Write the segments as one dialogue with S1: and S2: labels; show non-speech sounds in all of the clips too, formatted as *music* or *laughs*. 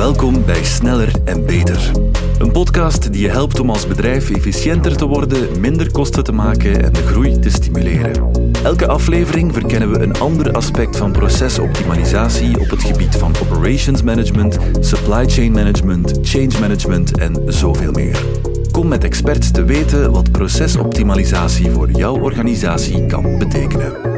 S1: Welkom bij Sneller en Beter. Een podcast die je helpt om als bedrijf efficiënter te worden, minder kosten te maken en de groei te stimuleren. Elke aflevering verkennen we een ander aspect van procesoptimalisatie op het gebied van operations management, supply chain management, change management en zoveel meer. Kom met experts te weten wat procesoptimalisatie voor jouw organisatie kan betekenen.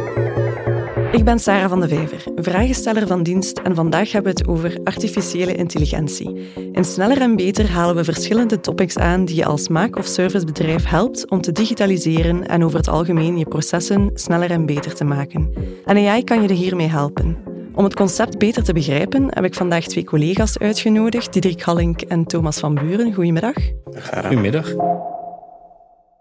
S2: Ik ben Sarah van de Vijver, vragensteller van dienst en vandaag hebben we het over artificiële intelligentie. In Sneller en Beter halen we verschillende topics aan die je als maak- of servicebedrijf helpt om te digitaliseren en over het algemeen je processen sneller en beter te maken. En AI kan je er hiermee helpen. Om het concept beter te begrijpen heb ik vandaag twee collega's uitgenodigd, Diederik Hallink en Thomas van Buren. Goedemiddag.
S3: Goedemiddag.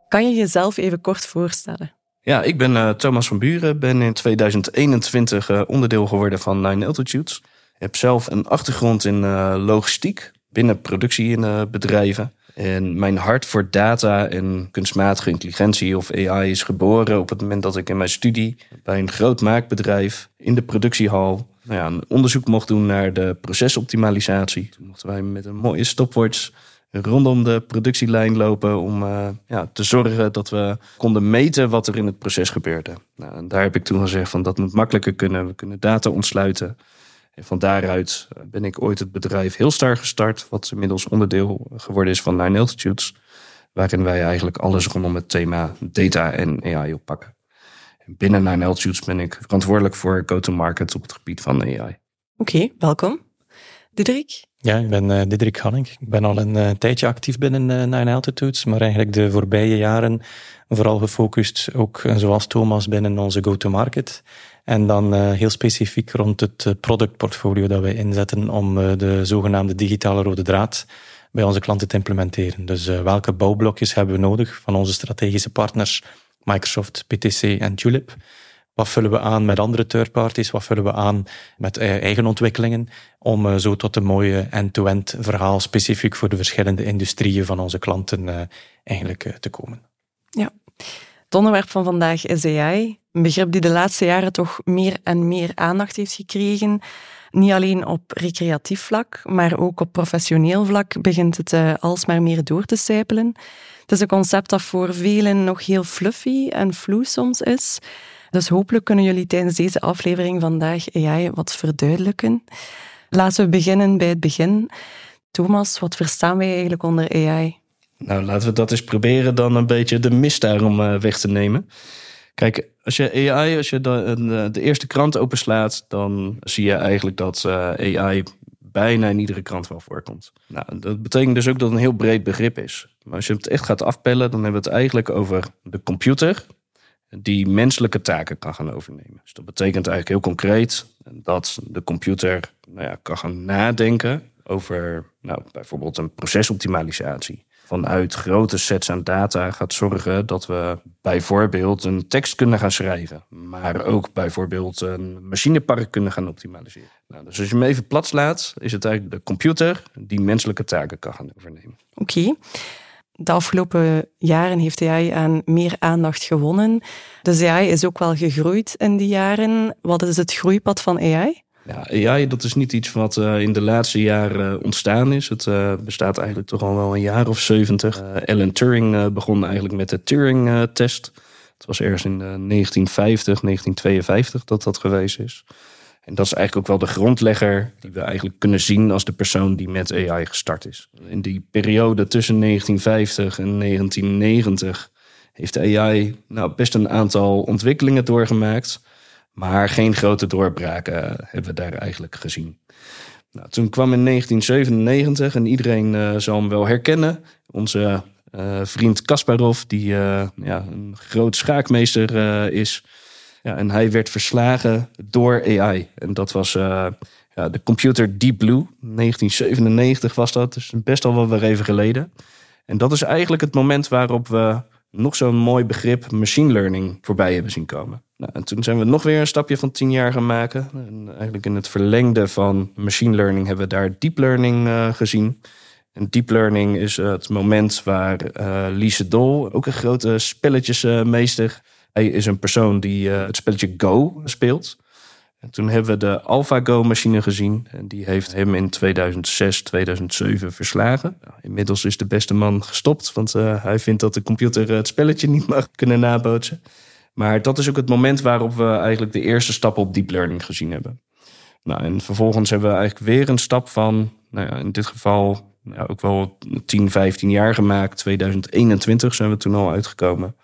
S2: Kan je jezelf even kort voorstellen?
S3: Ja, ik ben uh, Thomas van Buren. Ben in 2021 uh, onderdeel geworden van Nine Altitudes. Heb zelf een achtergrond in uh, logistiek binnen productiebedrijven. En mijn hart voor data en kunstmatige intelligentie of AI is geboren op het moment dat ik in mijn studie bij een groot maakbedrijf in de productiehal nou ja, een onderzoek mocht doen naar de procesoptimalisatie. Toen mochten wij met een mooie stopwatch rondom de productielijn lopen om uh, ja, te zorgen dat we konden meten wat er in het proces gebeurde. Nou, en daar heb ik toen gezegd van dat moet makkelijker kunnen. We kunnen data ontsluiten. En van daaruit eh, ben ik ooit het bedrijf Hillstar gestart, wat inmiddels onderdeel geworden is van Nine Altitudes, waarin wij eigenlijk alles rondom het thema data en AI oppakken. En binnen Nine Altitudes ben ik verantwoordelijk voor go-to-market op het gebied van AI. Oké,
S2: welkom. Diederik?
S4: Ja, ik ben uh, Diederik Hanning. Ik ben al een uh, tijdje actief binnen uh, Nine Altitudes, maar eigenlijk de voorbije jaren vooral gefocust, ook zoals Thomas, binnen onze go-to-market. En dan heel specifiek rond het productportfolio dat wij inzetten om de zogenaamde digitale rode draad bij onze klanten te implementeren. Dus welke bouwblokjes hebben we nodig van onze strategische partners Microsoft, PTC en Tulip? Wat vullen we aan met andere third parties? Wat vullen we aan met eh, eigen ontwikkelingen? Om eh, zo tot een mooie end-to-end verhaal specifiek voor de verschillende industrieën van onze klanten eh, eigenlijk te komen.
S2: Ja. Het onderwerp van vandaag is AI. Een begrip die de laatste jaren toch meer en meer aandacht heeft gekregen. Niet alleen op recreatief vlak, maar ook op professioneel vlak begint het alsmaar meer door te sijpelen. Het is een concept dat voor velen nog heel fluffy en vloe soms is. Dus hopelijk kunnen jullie tijdens deze aflevering vandaag AI wat verduidelijken. Laten we beginnen bij het begin. Thomas, wat verstaan wij eigenlijk onder AI?
S3: Nou, laten we dat eens proberen dan een beetje de mist daarom eh, weg te nemen. Kijk, als je AI, als je de, eh, de eerste krant openslaat, dan zie je eigenlijk dat eh, AI bijna in iedere krant wel voorkomt. Nou, dat betekent dus ook dat het een heel breed begrip is. Maar als je het echt gaat afpellen, dan hebben we het eigenlijk over de computer, die menselijke taken kan gaan overnemen. Dus dat betekent eigenlijk heel concreet dat de computer nou ja, kan gaan nadenken over nou, bijvoorbeeld een procesoptimalisatie. Vanuit grote sets aan data gaat zorgen dat we bijvoorbeeld een tekst kunnen gaan schrijven. Maar ook bijvoorbeeld een machinepark kunnen gaan optimaliseren. Nou, dus als je hem even plat slaat, is het eigenlijk de computer die menselijke taken kan gaan overnemen.
S2: Oké de afgelopen jaren heeft AI aan meer aandacht gewonnen. Dus AI is ook wel gegroeid in die jaren. Wat is het groeipad van AI?
S3: Ja, AI dat is niet iets wat uh, in de laatste jaren ontstaan is. Het uh, bestaat eigenlijk toch al wel een jaar of zeventig. Alan Turing begon eigenlijk met de Turing-test. Het was ergens in 1950, 1952 dat dat geweest is. En dat is eigenlijk ook wel de grondlegger die we eigenlijk kunnen zien als de persoon die met AI gestart is. In die periode tussen 1950 en 1990 heeft AI nou, best een aantal ontwikkelingen doorgemaakt. Maar geen grote doorbraken hebben we daar eigenlijk gezien. Nou, toen kwam in 1997 en iedereen uh, zal hem wel herkennen. Onze uh, vriend Kasparov, die uh, ja, een groot schaakmeester is. Ja, en hij werd verslagen door AI. En dat was uh, ja, de computer Deep Blue. 1997 was dat, dus best al wel weer even geleden. En dat is eigenlijk het moment waarop we nog zo'n mooi begrip machine learning voorbij hebben zien komen. Nou, en toen zijn we nog weer een stapje van tien jaar gaan maken. En eigenlijk in het verlengde van machine learning hebben we daar deep learning uh, gezien. En deep learning is het moment waar uh, Lise Dol, ook een grote spelletjesmeester, hij is een persoon die uh, het spelletje Go speelt. En toen hebben we de AlphaGo-machine gezien. En die heeft hem in 2006, 2007 verslagen. Nou, inmiddels is de beste man gestopt, want uh, hij vindt dat de computer het spelletje niet mag kunnen nabootsen. Maar dat is ook het moment waarop we eigenlijk de eerste stap op deep learning gezien hebben. Nou, en vervolgens hebben we eigenlijk weer een stap van, nou ja, in dit geval ja, ook wel 10, 15 jaar gemaakt. 2021 zijn we toen al uitgekomen.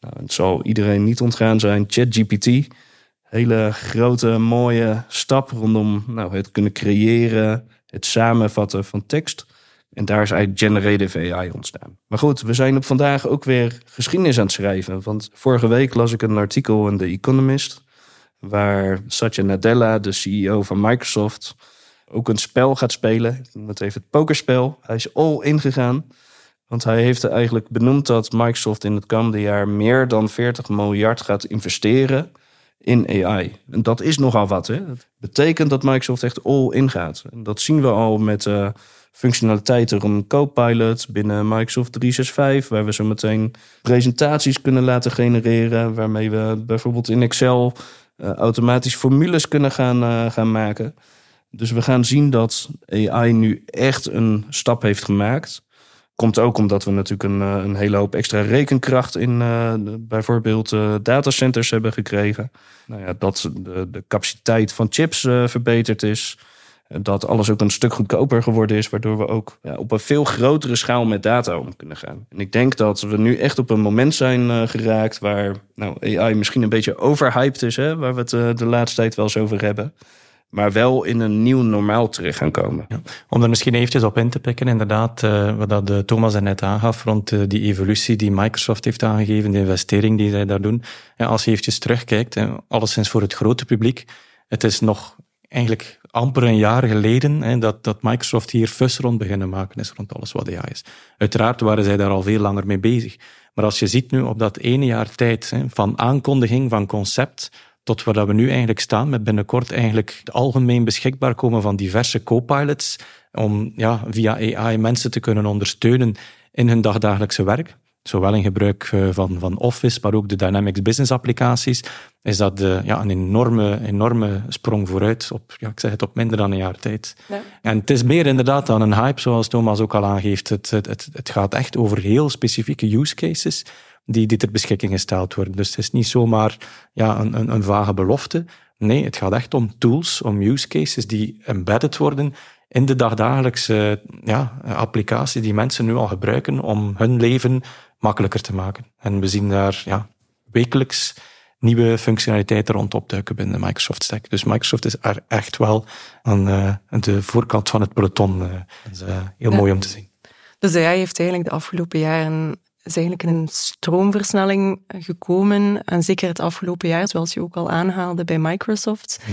S3: Nou, het zal iedereen niet ontgaan zijn. ChatGPT, hele grote, mooie stap rondom nou, het kunnen creëren, het samenvatten van tekst. En daar is eigenlijk generative AI ontstaan. Maar goed, we zijn op vandaag ook weer geschiedenis aan het schrijven. Want vorige week las ik een artikel in The Economist. Waar Satya Nadella, de CEO van Microsoft, ook een spel gaat spelen. Ik noem het even het pokerspel. Hij is all in gegaan. Want hij heeft eigenlijk benoemd dat Microsoft in het komende jaar meer dan 40 miljard gaat investeren in AI. En dat is nogal wat. Hè? Dat betekent dat Microsoft echt all in gaat. En dat zien we al met uh, functionaliteiten rond Copilot binnen Microsoft 365, waar we zo meteen presentaties kunnen laten genereren, waarmee we bijvoorbeeld in Excel uh, automatisch formules kunnen gaan, uh, gaan maken. Dus we gaan zien dat AI nu echt een stap heeft gemaakt. Komt ook omdat we natuurlijk een, eh, een hele hoop extra rekenkracht in uh, bijvoorbeeld uh, datacenters hebben gekregen. Nou ja, dat de, de capaciteit van chips verbeterd is. Dat alles ook een stuk goedkoper geworden is, waardoor we ook ja, op een veel grotere schaal met data om kunnen gaan. En ik denk dat we nu echt op een moment zijn geraakt waar nou, AI misschien een beetje overhyped is, hè, waar we het de laatste tijd wel eens over hebben maar wel in een nieuw normaal terecht gaan komen.
S4: Om er misschien eventjes op in te pikken, inderdaad, uh, wat dat, uh, Thomas er net aangaf rond uh, die evolutie die Microsoft heeft aangegeven, de investering die zij daar doen. Als je eventjes terugkijkt, alleszins voor het grote publiek, het is nog eigenlijk amper een jaar geleden hè, dat, dat Microsoft hier fus rond beginnen maken is, rond alles wat AI is. Uiteraard waren zij daar al veel langer mee bezig. Maar als je ziet nu op dat ene jaar tijd, hè, van aankondiging, van concept, tot waar we nu eigenlijk staan, met binnenkort eigenlijk algemeen beschikbaar komen van diverse co-pilots, om ja, via AI mensen te kunnen ondersteunen in hun dagdagelijkse werk. Zowel in gebruik eh, van, van Office, maar ook de Dynamics Business applicaties, is dat de, ja, een enorme, enorme sprong vooruit op, ja, ik zeg het, op minder dan een jaar tijd. Ja. En het is meer inderdaad dan een hype, zoals Thomas ook al aangeeft. Het, het, het, het gaat echt over heel specifieke use cases die, die ter beschikking gesteld worden. Dus het is niet zomaar ja, een, een, een vage belofte. Nee, het gaat echt om tools, om use cases die embedded worden in de dagdagelijkse ja, applicatie die mensen nu al gebruiken om hun leven makkelijker te maken. En we zien daar ja, wekelijks nieuwe functionaliteiten rond opduiken binnen de Microsoft Stack. Dus Microsoft is er echt wel aan uh, de voorkant van het peloton. Uh, dat is uh, heel ja. mooi om te zien.
S2: Dus AI heeft eigenlijk de afgelopen jaren is eigenlijk een stroomversnelling gekomen. En zeker het afgelopen jaar, zoals je ook al aanhaalde bij Microsoft. Hm.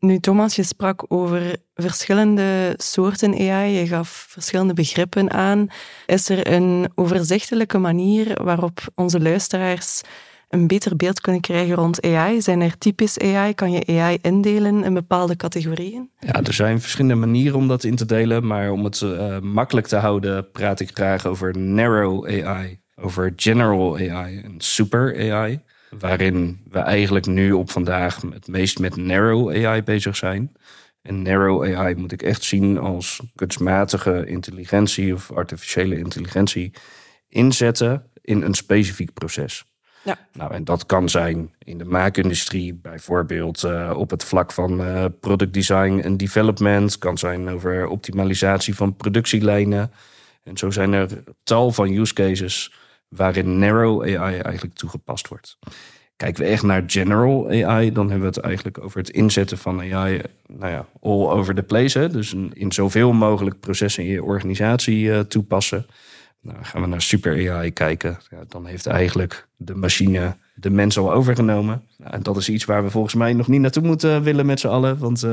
S2: Nu, Thomas, je sprak over verschillende soorten AI. Je gaf verschillende begrippen aan. Is er een overzichtelijke manier waarop onze luisteraars een beter beeld kunnen krijgen rond AI? Zijn er typisch AI? Kan je AI indelen in bepaalde categorieën?
S3: Ja, er zijn verschillende manieren om dat in te delen. Maar om het uh, makkelijk te houden, praat ik graag over narrow AI over general AI en super AI. Waarin we eigenlijk nu op vandaag het meest met narrow AI bezig zijn. En narrow AI moet ik echt zien als kunstmatige intelligentie of artificiële intelligentie inzetten in een specifiek proces. Ja. Nou, en dat kan zijn in de maakindustrie, bijvoorbeeld uh, op het vlak van uh, product design en development, kan zijn over optimalisatie van productielijnen. En zo zijn er tal van use cases waarin narrow AI eigenlijk toegepast wordt. Kijken we echt naar general AI, dan hebben we het eigenlijk over het inzetten van AI, nou ja, all over the place. Hè? Dus in zoveel mogelijk processen in je organisatie uh, toepassen. Nou, gaan we naar super AI kijken, ja, dan heeft eigenlijk de machine de mens al overgenomen. Nou, en dat is iets waar we volgens mij nog niet naartoe moeten willen met z'n allen, want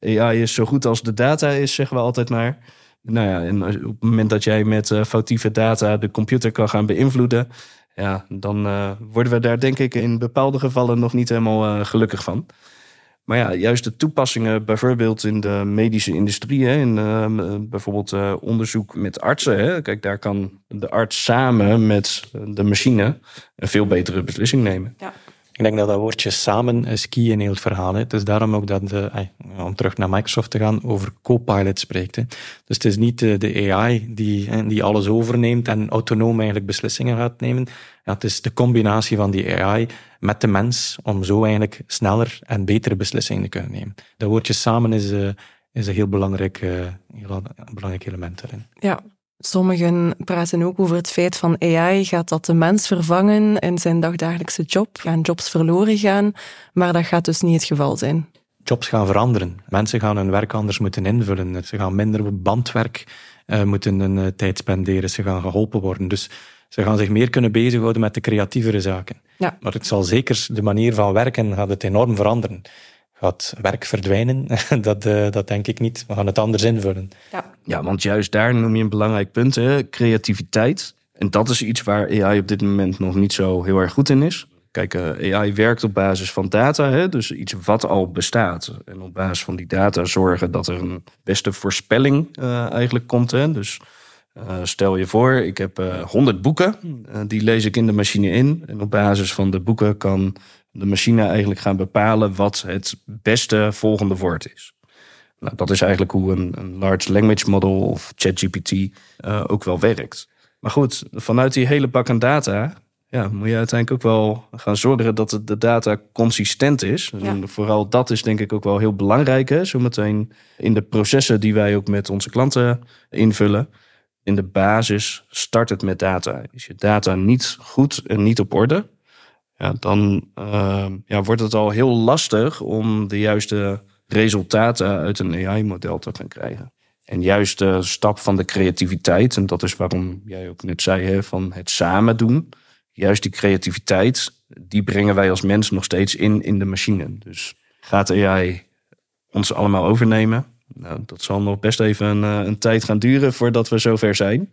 S3: AI is zo goed als de data is, zeggen we altijd maar nou ja, en op het moment dat jij met uh, foutieve data de computer kan gaan beïnvloeden, ja, dan uh, worden we daar denk ik in bepaalde gevallen nog niet helemaal uh, gelukkig van. Maar ja, juist de toepassingen, bijvoorbeeld in de medische industrie, hè, in bijvoorbeeld onderzoek met artsen. Hè, kijk, daar kan de arts samen met de machine een veel betere beslissing nemen. Ja.
S4: Ik denk dat dat woordje samen is key in heel het verhaal. Het is daarom ook dat, de, om terug naar Microsoft te gaan, over Copilot spreekt. Dus het is niet de, de AI die, die alles overneemt en autonoom eigenlijk beslissingen gaat nemen. Ja, het is de combinatie van die AI met de mens om zo eigenlijk sneller en betere beslissingen te kunnen nemen. Dat woordje samen is, uh, is een heel belangrijk, belangrijk element erin.
S2: Ja, Sommigen praten ook over het feit van AI gaat dat de mens vervangen in zijn dagdagelijkse job, gaan jobs verloren gaan, maar dat gaat dus niet het geval zijn.
S4: Jobs gaan veranderen. Mensen gaan hun werk anders moeten invullen. Ze gaan minder bandwerk uh, moeten een uh, tijd spenderen. Ze gaan geholpen worden. Dus ze gaan zich meer kunnen bezighouden met de creatievere zaken. Ja. Maar het zal zeker de manier van werken gaat het enorm veranderen gaat werk verdwijnen. *laughs* dat, uh, dat denk ik niet. We gaan het anders invullen.
S3: Ja. ja, want juist daar noem je een belangrijk punt, hè? creativiteit. En dat is iets waar AI op dit moment nog niet zo heel erg goed in is. Kijk, uh, AI werkt op basis van data, hè? dus iets wat al bestaat. En op basis van die data zorgen dat er een beste voorspelling uh, eigenlijk komt. Hè? Dus stel je voor, ik heb 100 boeken, die lees ik in de machine in. En op basis van de boeken kan de machine eigenlijk gaan bepalen wat het beste volgende woord is. Nou, dat is eigenlijk hoe een, een large language model of ChatGPT uh, ook wel werkt. Maar goed, vanuit die hele bak aan data ja, moet je uiteindelijk ook wel gaan zorgen dat de data consistent is. En vooral dat is denk ik ook wel heel belangrijk. Hè? Zometeen in de processen die wij ook met onze klanten invullen. In de basis start het met data. Is je data niet goed en niet op orde, ja, dan uh, ja, wordt het al heel lastig om de juiste resultaten uit een AI-model te gaan krijgen. En juist de stap van de creativiteit, en dat is waarom jij ook net zei, hè, van het samen doen. Juist die creativiteit, die brengen wij als mens nog steeds in, in de machine. Dus gaat AI ons allemaal overnemen? Nou, dat zal nog best even een, eh, een tijd gaan duren voordat we zover zijn.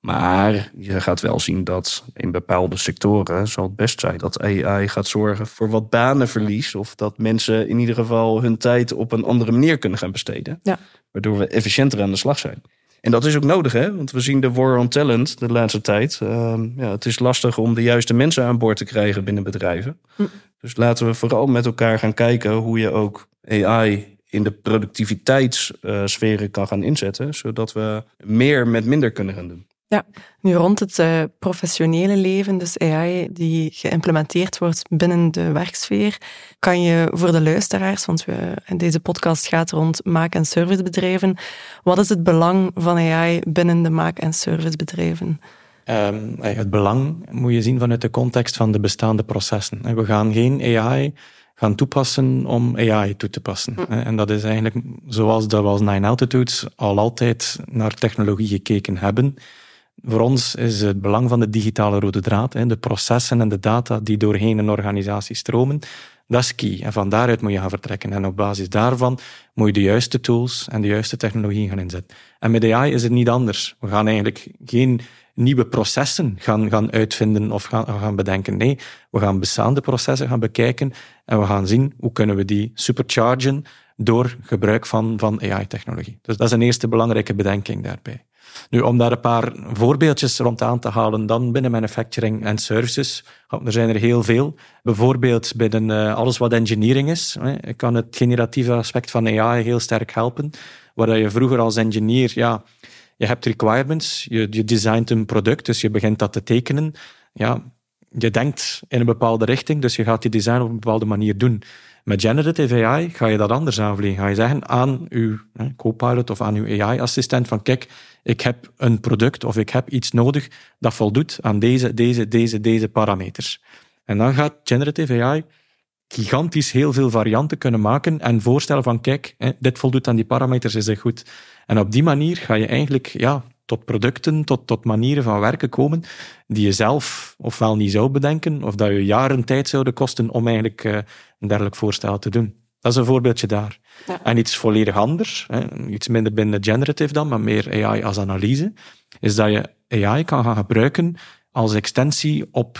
S3: Maar je gaat wel zien dat in bepaalde sectoren zal het best zijn dat AI gaat zorgen voor wat banenverlies. Of dat mensen in ieder geval hun tijd op een andere manier kunnen gaan besteden. Ja. Waardoor we efficiënter aan de slag zijn. En dat is ook nodig, hè? want we zien de war on talent de laatste tijd. Uh, ja, het is lastig om de juiste mensen aan boord te krijgen binnen bedrijven. Hm. Dus laten we vooral met elkaar gaan kijken hoe je ook AI in de productiviteitssferen kan gaan inzetten. Zodat we meer met minder kunnen gaan doen.
S2: Ja, nu rond het uh, professionele leven, dus AI die geïmplementeerd wordt binnen de werksfeer, kan je voor de luisteraars, want we, deze podcast gaat rond maak- en servicebedrijven, wat is het belang van AI binnen de maak- en servicebedrijven?
S4: Um, het belang moet je zien vanuit de context van de bestaande processen. We gaan geen AI gaan toepassen om AI toe te passen. Hm. En dat is eigenlijk zoals dat we als Nine Altitudes al altijd naar technologie gekeken hebben voor ons is het belang van de digitale rode draad, de processen en de data die doorheen een organisatie stromen, dat is key. En van daaruit moet je gaan vertrekken. En op basis daarvan moet je de juiste tools en de juiste technologieën gaan inzetten. En met AI is het niet anders. We gaan eigenlijk geen nieuwe processen gaan, gaan uitvinden of gaan, gaan bedenken. Nee, we gaan bestaande processen gaan bekijken en we gaan zien hoe kunnen we die superchargen door gebruik van, van AI-technologie. Dus dat is een eerste belangrijke bedenking daarbij. Nu, om daar een paar voorbeeldjes rond aan te halen, dan binnen manufacturing en services, er zijn er heel veel. Bijvoorbeeld binnen uh, alles wat engineering is, kan het generatieve aspect van AI heel sterk helpen. Waar je vroeger als engineer, ja, je hebt requirements, je, je designt een product, dus je begint dat te tekenen. Ja, je denkt in een bepaalde richting, dus je gaat die design op een bepaalde manier doen. Met generative AI ga je dat anders aanvliegen. Ga je zeggen aan uw co-pilot of aan uw AI-assistent van kijk, ik heb een product of ik heb iets nodig dat voldoet aan deze, deze, deze, deze parameters. En dan gaat generative AI gigantisch heel veel varianten kunnen maken en voorstellen van kijk, dit voldoet aan die parameters, is dat goed. En op die manier ga je eigenlijk ja, tot producten, tot, tot manieren van werken komen die je zelf ofwel niet zou bedenken, of dat je jaren tijd zouden kosten om eigenlijk uh, een dergelijk voorstel te doen. Dat is een voorbeeldje daar. En iets volledig anders, hè, iets minder binnen generative dan, maar meer AI als analyse, is dat je AI kan gaan gebruiken als extensie op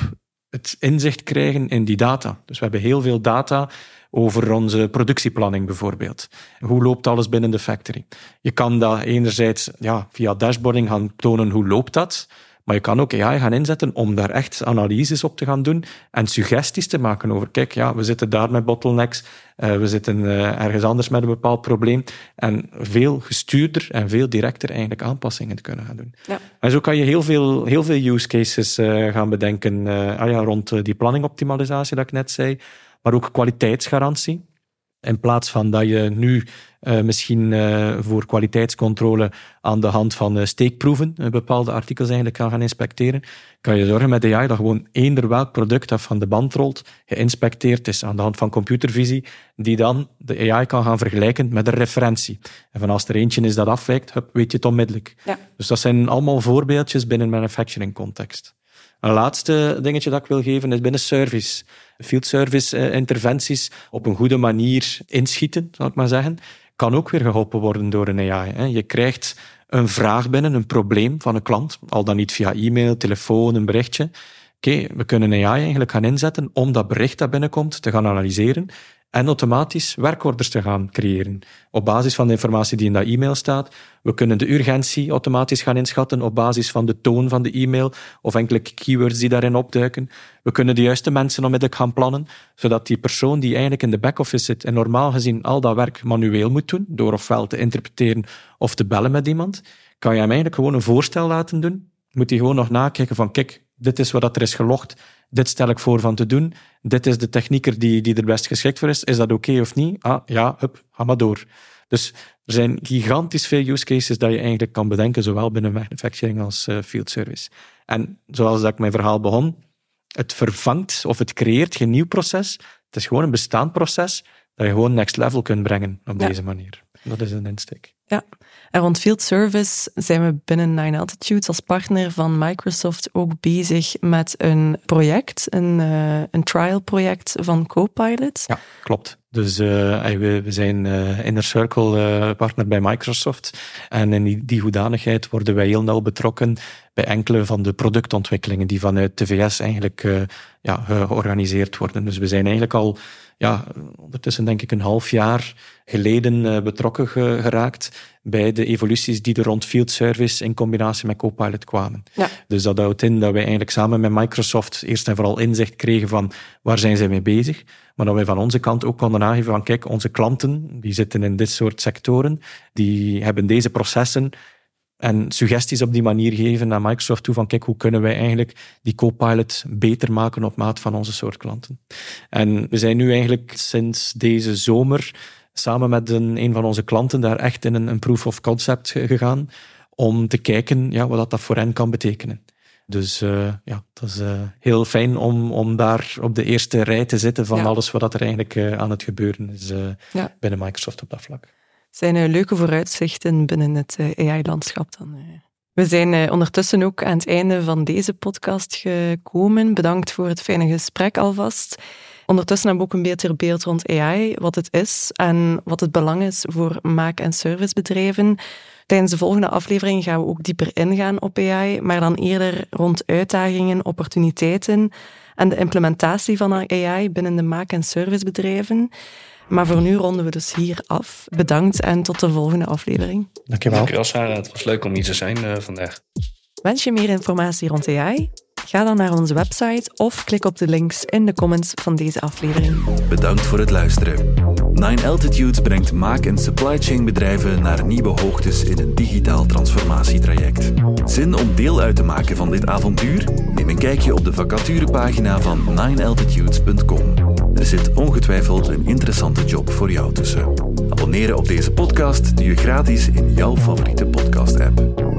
S4: het inzicht krijgen in die data. Dus we hebben heel veel data over onze productieplanning bijvoorbeeld. Hoe loopt alles binnen de factory? Je kan dat enerzijds ja, via dashboarding gaan tonen hoe loopt dat, Maar je kan ook AI gaan inzetten om daar echt analyses op te gaan doen en suggesties te maken over, kijk, ja, we zitten daar met bottlenecks, uh, we zitten uh, ergens anders met een bepaald probleem. En veel gestuurder en veel directer eigenlijk aanpassingen te kunnen gaan doen. Ja. En zo kan je heel veel, heel veel use cases uh, gaan bedenken ah ja, rond die planningoptimalisatie dat ik net zei, maar ook kwaliteitsgarantie. In plaats van dat je nu uh, misschien uh, voor kwaliteitscontrole aan de hand van uh, steekproeven bepaalde artikels eigenlijk kan gaan inspecteren, kan je zorgen met AI dat gewoon eender welk product dat van de band rolt, geïnspecteerd is aan de hand van computervisie, die dan de AI kan gaan vergelijken met een referentie. En van als er eentje is dat afwijkt, weet je het onmiddellijk. Ja. Dus dat zijn allemaal voorbeeldjes binnen manufacturing context. Een laatste dingetje dat ik wil geven is binnen service. Field service eh, interventies op een goede manier inschieten, zal ik maar zeggen, kan ook weer geholpen worden door een AI. Je krijgt een vraag binnen, een probleem van een klant, al dan niet via e-mail, telefoon, een berichtje. Oké, we kunnen AI eigenlijk gaan inzetten om dat bericht dat binnenkomt te gaan analyseren en automatisch werkorders te gaan creëren. Op basis van de informatie die in dat e-mail staat. We kunnen de urgentie automatisch gaan inschatten op basis van de toon van de e-mail of enkele keywords die daarin opduiken. We kunnen de juiste mensen onmiddellijk gaan plannen, zodat die persoon die eigenlijk in de back-office zit en normaal gezien al dat werk manueel moet doen, door ofwel te interpreteren of te bellen met iemand, kan je hem eigenlijk gewoon een voorstel laten doen. Moet hij gewoon nog nakijken van, kijk, dit is wat er is gelogd dit stel ik voor van te doen, dit is de technieker die, die er best geschikt voor is, is dat oké of niet? Ah, ja, hup, ga maar door. Dus er zijn gigantisch veel use cases dat je eigenlijk kan bedenken, zowel binnen manufacturing als uh, field service. En zoals dat ik mijn verhaal begon, het vervangt of het creëert geen nieuw proces. Het is gewoon een bestaand proces dat je gewoon next level kunt brengen op deze manier. Dat is een insteek.
S2: Ja, en rond Field Service zijn we binnen Nine Altitudes als partner van Microsoft ook bezig met een project, een, uh, een trial project van Copilot.
S4: Ja, klopt. Dus uh, we, we, zijn uh, Inner Circle partner bij Microsoft. En in die, die hoedanigheid worden wij heel nauw betrokken bij enkele van de productontwikkelingen die vanuit de VS eigenlijk ja, georganiseerd worden. Dus we zijn eigenlijk al ja, ondertussen denk ik een half jaar geleden uh, betrokken geraakt bij de evoluties die er rond field service in combinatie met Copilot kwamen. Ja. Dus dat houdt in dat wij eigenlijk samen met Microsoft eerst en vooral inzicht kregen van waar zijn zij mee bezig, maar dat wij van onze kant ook konden aangeven van kijk, onze klanten, die zitten in dit soort sectoren, die hebben deze processen en suggesties op die manier geven naar Microsoft toe van kijk, hoe kunnen wij eigenlijk die Copilot beter maken op maat van onze soort klanten. En we zijn nu eigenlijk sinds deze zomer samen met een, een van onze klanten daar echt in een, een proof of concept gegaan om te kijken ja, wat dat voor hen kan betekenen. Dus uh, ja, dat is uh, heel fijn om, om daar op de eerste rij te zitten van alles wat er eigenlijk uh, aan het gebeuren is ja. binnen Microsoft op dat vlak
S2: zijn leuke vooruitzichten binnen het uh, AI-landschap dan. Uh. We zijn ondertussen ook aan het einde van deze podcast gekomen. Bedankt voor het fijne gesprek alvast. Ondertussen hebben we ook een beter beeld rond AI, wat het is en wat het belang is voor maak- en servicebedrijven. Tijdens de volgende aflevering gaan we ook dieper ingaan op AI, maar dan eerder rond uitdagingen, opportuniteiten en de implementatie van AI binnen de maak- en servicebedrijven. Maar voor nu ronden we dus hier af. Bedankt en tot de volgende aflevering.
S4: Dankjewel.
S3: Dankjewel Sarah, het was leuk om hier te zijn uh, vandaag.
S2: Wens je meer informatie rond AI? Ga dan naar onze website of klik op de links in de comments van deze aflevering.
S1: Bedankt voor het luisteren. Nine Altitudes brengt maak- en supply chain bedrijven naar nieuwe hoogtes in een digitaal transformatietraject. Zin om deel uit te maken van dit avontuur? Neem een kijkje op de vacaturepagina van ninealtitudes.com. Er zit ongetwijfeld een interessante job voor jou tussen. Abonneren op deze podcast doe je gratis in jouw favoriete podcast-app.